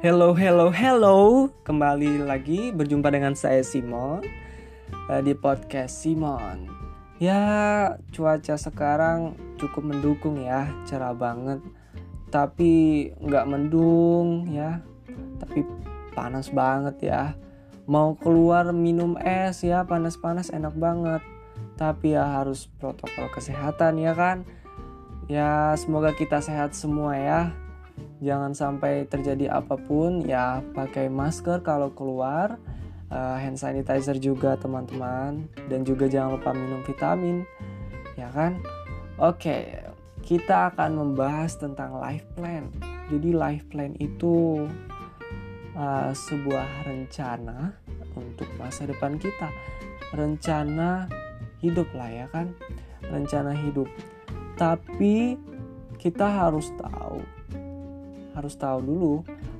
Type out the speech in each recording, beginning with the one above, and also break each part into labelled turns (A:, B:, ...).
A: Hello, hello, hello. Kembali lagi berjumpa dengan saya Simon uh, di podcast Simon. Ya, cuaca sekarang cukup mendukung ya, cerah banget. Tapi nggak mendung ya, tapi panas banget ya. Mau keluar minum es ya, panas-panas enak banget. Tapi ya harus protokol kesehatan ya kan. Ya, semoga kita sehat semua ya jangan sampai terjadi apa pun ya pakai masker kalau keluar uh, hand sanitizer juga teman-teman. Dan juga jangan lupa minum vitamin ya kan? Oke kita akan membahas tentang life plan. Jadi life plan itu uh, sebuah rencana untuk masa depan kita. Rencana hidup lah ya kan? Rencana hidup. Tapi kita harus tahu harus tahu dulu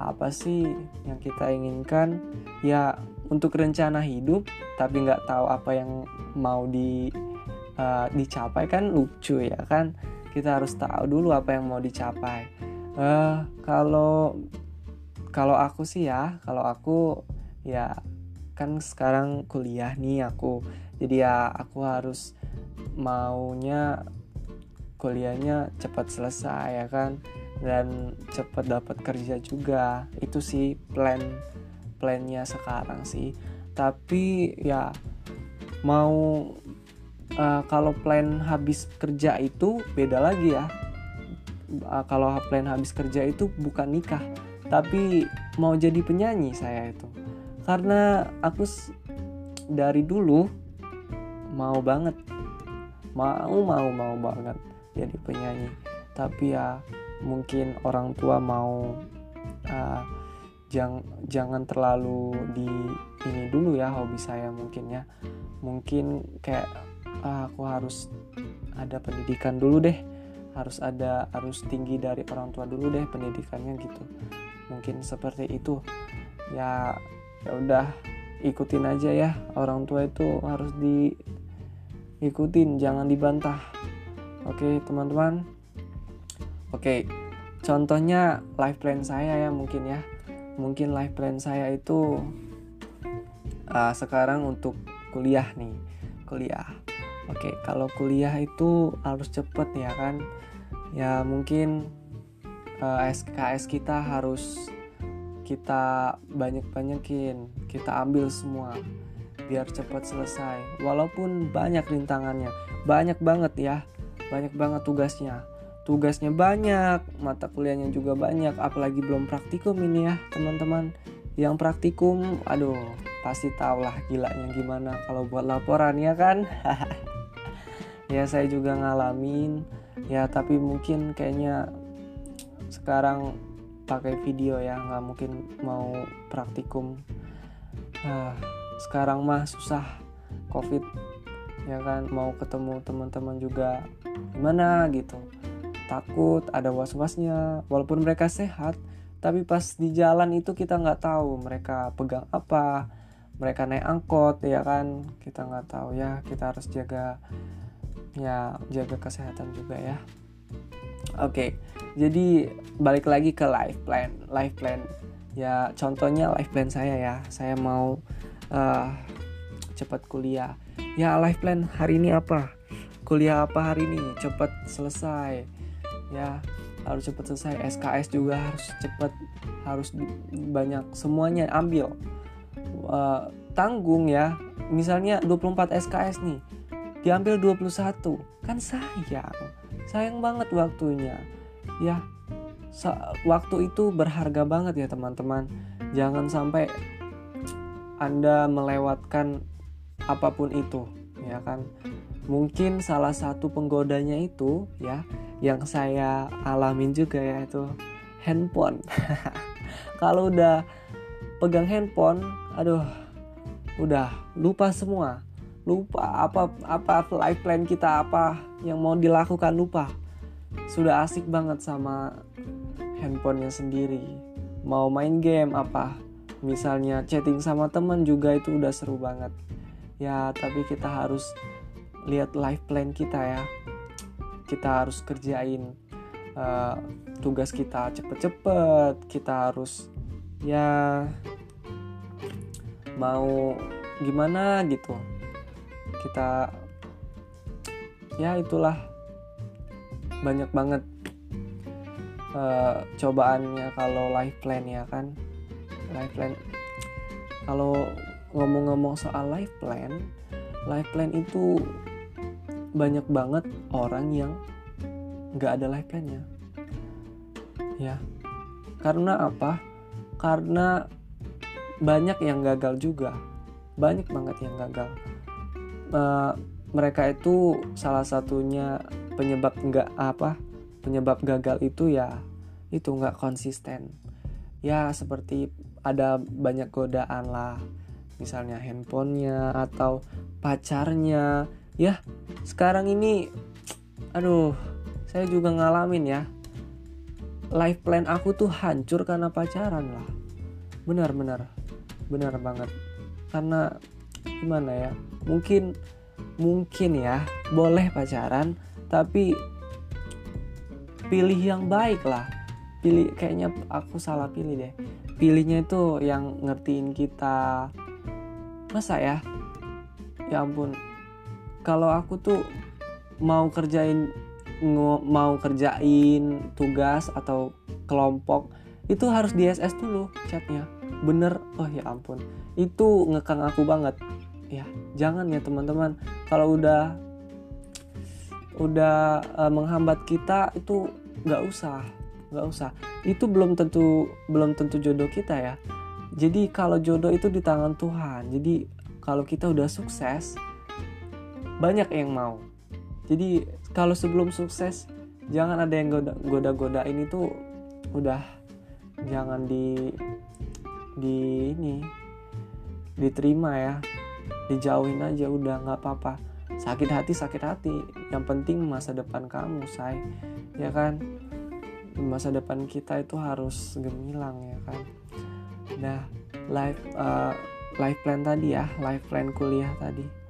A: apa sih yang kita inginkan. Ya untuk rencana hidup tapi nggak tahu apa yang mau di uh, dicapai kan lucu ya kan? Kita harus tahu dulu apa yang mau dicapai. Uh, kalau kalau aku sih ya kalau aku ya kan sekarang kuliah nih aku. Jadi ya aku harus maunya kuliahnya cepat selesai ya kan dan cepat dapat kerja juga. Itu sih plan plannya sekarang sih. Tapi ya mau uh, kalau plan habis kerja itu beda lagi ya. Uh, kalau plan habis kerja itu bukan nikah tapi mau jadi penyanyi saya itu. Karena aku dari dulu mau banget. Mau mau mau banget jadi penyanyi. Tapi ya mungkin orang tua mau uh, jang, jangan terlalu di ini dulu ya hobi saya mungkin ya. Mungkin kayak uh, aku harus ada pendidikan dulu deh. Harus ada harus tinggi dari orang tua dulu deh pendidikannya gitu. Mungkin seperti itu. Ya ya udah ikutin aja ya. Orang tua itu harus diikutin jangan dibantah. Oke teman-teman. Oke, contohnya life plan saya ya mungkin ya. Mungkin life plan saya itu uh, sekarang untuk kuliah nih, kuliah. Oke, kalau kuliah itu harus cepet ya kan. Ya mungkin uh, eh, SKS kita harus kita banyak-banyakin, kita ambil semua biar cepat selesai. Walaupun banyak rintangannya, banyak banget ya, banyak banget tugasnya tugasnya banyak, mata kuliahnya juga banyak, apalagi belum praktikum ini ya teman-teman. Yang praktikum, aduh pasti tau lah gilanya gimana kalau buat laporan ya kan. ya saya juga ngalamin, ya tapi mungkin kayaknya sekarang pakai video ya nggak mungkin mau praktikum. Uh, sekarang mah susah covid ya kan mau ketemu teman-teman juga gimana gitu takut, ada was-wasnya. Walaupun mereka sehat, tapi pas di jalan itu kita nggak tahu mereka pegang apa, mereka naik angkot ya kan, kita nggak tahu ya. Kita harus jaga ya jaga kesehatan juga ya. Oke, jadi balik lagi ke life plan, life plan. Ya contohnya life plan saya ya, saya mau uh, cepat kuliah. Ya life plan hari ini apa? Kuliah apa hari ini? Cepat selesai ya harus cepat selesai. SKS juga harus cepat harus banyak semuanya ambil. Uh, tanggung ya. Misalnya 24 SKS nih diambil 21 kan sayang. Sayang banget waktunya. Ya waktu itu berharga banget ya teman-teman. Jangan sampai anda melewatkan apa pun itu ya kan mungkin salah satu penggodanya itu ya yang saya alamin juga ya itu handphone. Kalau udah pegang handphone aduh udah lupa semua. Lupa apa apa life plan kita apa yang mau dilakukan lupa. Sudah asik banget sama handphonenya sendiri. Mau main game apa misalnya chatting sama temen juga itu udah seru banget. Ya tapi kita harus lihat life plan kita ya. Kita harus kerjain uh, tugas kita cepet-cepet kita harus ya mau gimana gitu. Kita ya itulah. Banyak banget uh, cobaannya kalau life plan ya kan. Life plan kalau ngomong-ngomong soal life plan life plan itu banyak banget orang yang nggak ada life plannya ya. Karena apa? Karena banyak yang gagal juga. Banyak banget yang gagal. Uh, mereka itu salah satunya penyebab nggak apa? Penyebab gagal itu ya itu nggak konsisten. Ya seperti ada banyak godaan lah. Misalnya handphonenya atau pacarnya ya sekarang ini aduh saya juga ngalamin ya. Life plan aku tuh hancur karena pacaran lah. Benar-benar benar banget. Karena gimana ya mungkin mungkin ya boleh pacaran tapi pilih yang baik lah. Pilih kayaknya aku salah pilih deh. Pilihnya itu yang ngertiin kita. Masa ya? Ya ampun kalau aku tuh mau kerjain mau kerjain tugas atau kelompok itu harus di SS dulu chatnya. Bener oh ya ampun. Itu ngekang aku banget. Ya jangan ya teman-teman. Kalau udah udah uh, menghambat kita itu nggak usah nggak usah. Itu belum tentu belum tentu jodoh kita ya. Jadi kalau jodoh itu di tangan Tuhan jadi kalau kita udah sukses banyak yang mau. Jadi kalau sebelum sukses jangan ada yang goda goda godain itu udah jangan di di ini diterima ya. Dijauhin aja udah nggak apa-apa. Sakit hati sakit hati. Yang penting masa depan kamu say. Ya kan? Masa depan kita itu harus gemilang ya kan? Nah life uh, life plan tadi ya. Life plan kuliah tadi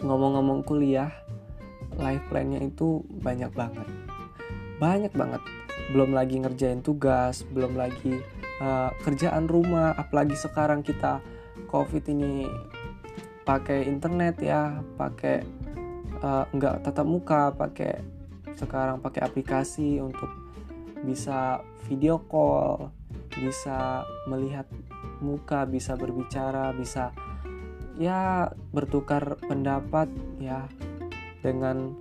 A: ngomong-ngomong kuliah life plannya itu banyak banget. Banyak banget. Belum lagi ngerjain tugas belum lagi uh, kerjaan rumah apalagi sekarang kita covid ini pakai internet ya pakai uh, nggak tatap muka pakai sekarang pakai aplikasi untuk bisa video call bisa melihat muka bisa berbicara bisa ya bertukar pendapat ya dengan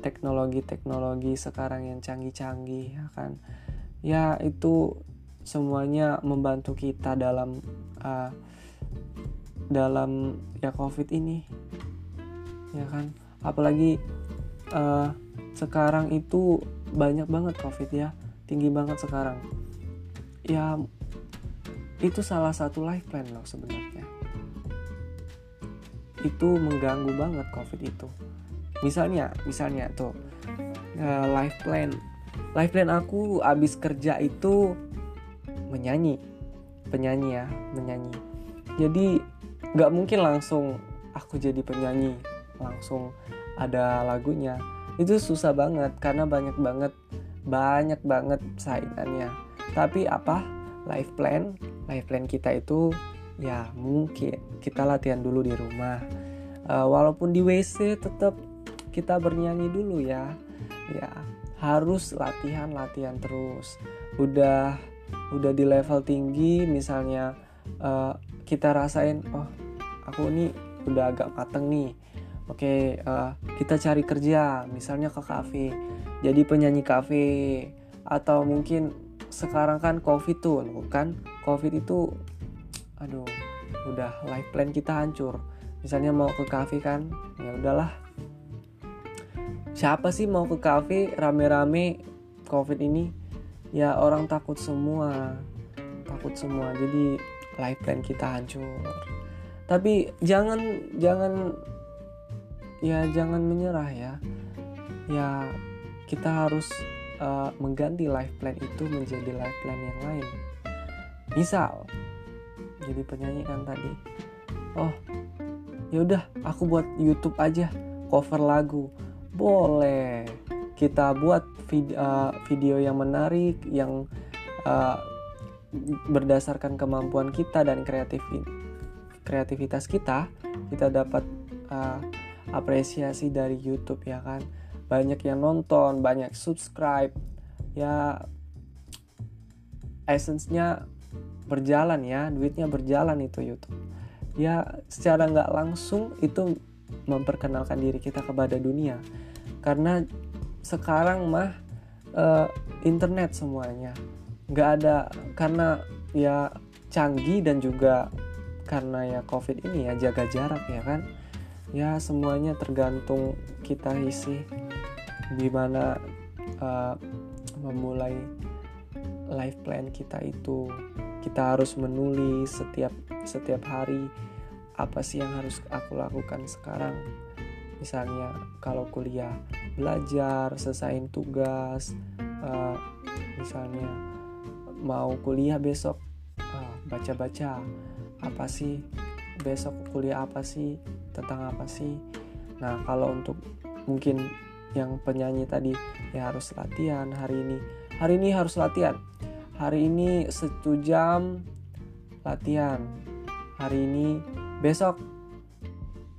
A: teknologi-teknologi sekarang yang canggih-canggih ya kan? Ya itu semuanya membantu kita dalam uh, dalam ya covid ini ya kan? Apalagi uh, sekarang itu banyak banget covid ya tinggi banget sekarang. Ya itu salah satu life plan loh sebenarnya itu mengganggu banget covid itu. Misalnya misalnya tuh uh, life plan. Life plan aku abis kerja itu menyanyi. Penyanyi ya menyanyi. Jadi nggak mungkin langsung aku jadi penyanyi. Langsung ada lagunya. Itu susah banget karena banyak banget banyak banget saingannya. Tapi apa? Life plan life plan kita itu ya mungkin kita latihan dulu di rumah. Uh, walaupun di WC tetap kita bernyanyi dulu ya. Ya harus latihan latihan terus. Udah udah di level tinggi misalnya uh, kita rasain oh aku ini udah agak mateng nih. Oke, uh, kita cari kerja, misalnya ke kafe, jadi penyanyi kafe, atau mungkin sekarang kan covid tuh, kan? Covid itu, aduh, udah life plan kita hancur. Misalnya mau ke kafe kan, ya udahlah. Siapa sih mau ke kafe rame-rame covid ini? Ya orang takut semua, takut semua. Jadi life plan kita hancur. Tapi jangan jangan ya jangan menyerah ya ya kita harus uh, mengganti life plan itu menjadi life plan yang lain misal jadi penyanyi kan tadi. Oh ya udah aku buat YouTube aja cover lagu. Boleh. Kita buat video, uh, video yang menarik yang uh, berdasarkan kemampuan kita dan kreatif kreativitas kita kita dapat uh, apresiasi dari YouTube ya kan? Banyak yang nonton banyak subscribe. Ya essence-nya berjalan ya duitnya berjalan itu YouTube. Ya secara nggak langsung itu memperkenalkan diri kita kepada dunia. Karena sekarang mah uh, internet semuanya. Nggak ada karena ya canggih dan juga karena ya covid ini ya jaga jarak ya kan. Ya semuanya tergantung kita isi gimana uh, memulai life plan kita itu kita harus menulis setiap setiap hari apa sih yang harus aku lakukan sekarang. Misalnya kalau kuliah belajar selesaiin tugas uh, misalnya mau kuliah besok uh, baca-baca apa sih besok kuliah apa sih tentang apa sih. Nah kalau untuk mungkin yang penyanyi tadi ya harus latihan hari ini. Hari ini harus latihan hari ini satu jam latihan. Hari ini besok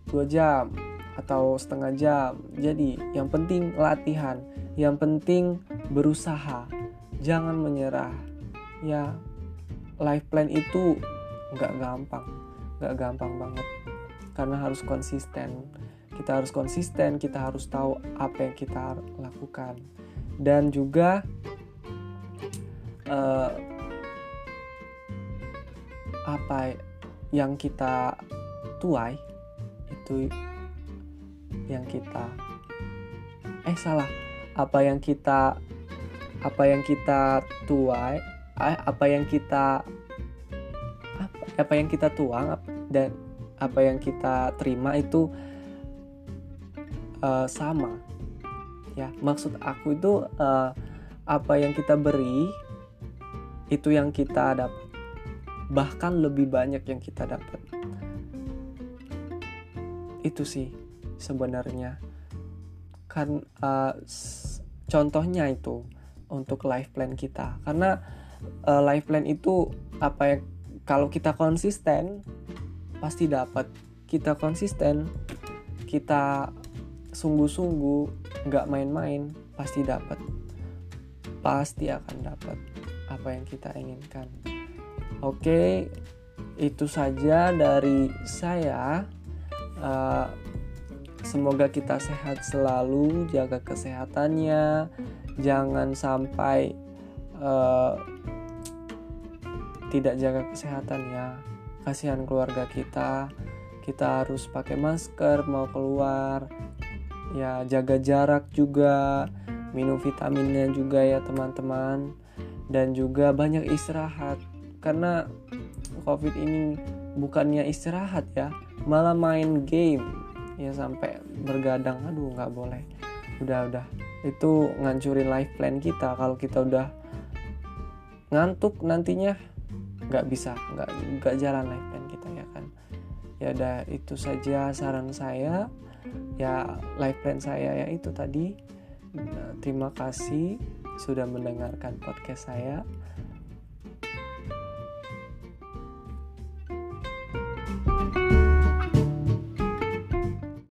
A: dua jam atau setengah jam. Jadi yang penting latihan yang penting berusaha. Jangan menyerah. Ya life plan itu nggak gampang nggak gampang banget. Karena harus konsisten. Kita harus konsisten kita harus tahu apa yang kita lakukan. Dan juga uh, apa yang kita tuai itu yang kita eh salah. Apa yang kita apa yang kita tuai eh, apa yang kita apa, apa yang kita tuang dan apa yang kita terima itu uh, sama. Ya maksud aku itu uh, apa yang kita beri itu yang kita dapat. Bahkan lebih banyak yang kita dapat. Itu sih sebenarnya. Kan uh, contohnya itu untuk life plan kita. Karena uh, life plan itu apa ya kalau kita konsisten pasti dapat. Kita konsisten kita sungguh-sungguh nggak main-main pasti dapat. Pasti akan dapat apa yang kita inginkan. Oke itu saja dari saya. Uh, semoga kita sehat selalu jaga kesehatannya. Jangan sampai uh, tidak jaga kesehatan ya. Kasihan keluarga kita. Kita harus pakai masker mau keluar. Ya jaga jarak juga. Minum vitaminnya juga ya teman-teman dan juga banyak istirahat. Karena covid ini bukannya istirahat ya malah main game. Ya sampai bergadang. Aduh nggak boleh. Udah udah. Itu ngancurin life plan kita. Kalau kita udah ngantuk nantinya nggak bisa. Nggak nggak jalan life plan kita ya kan? Ya udah itu saja saran saya. Ya live plan saya ya itu tadi. Nah, terima kasih sudah mendengarkan podcast saya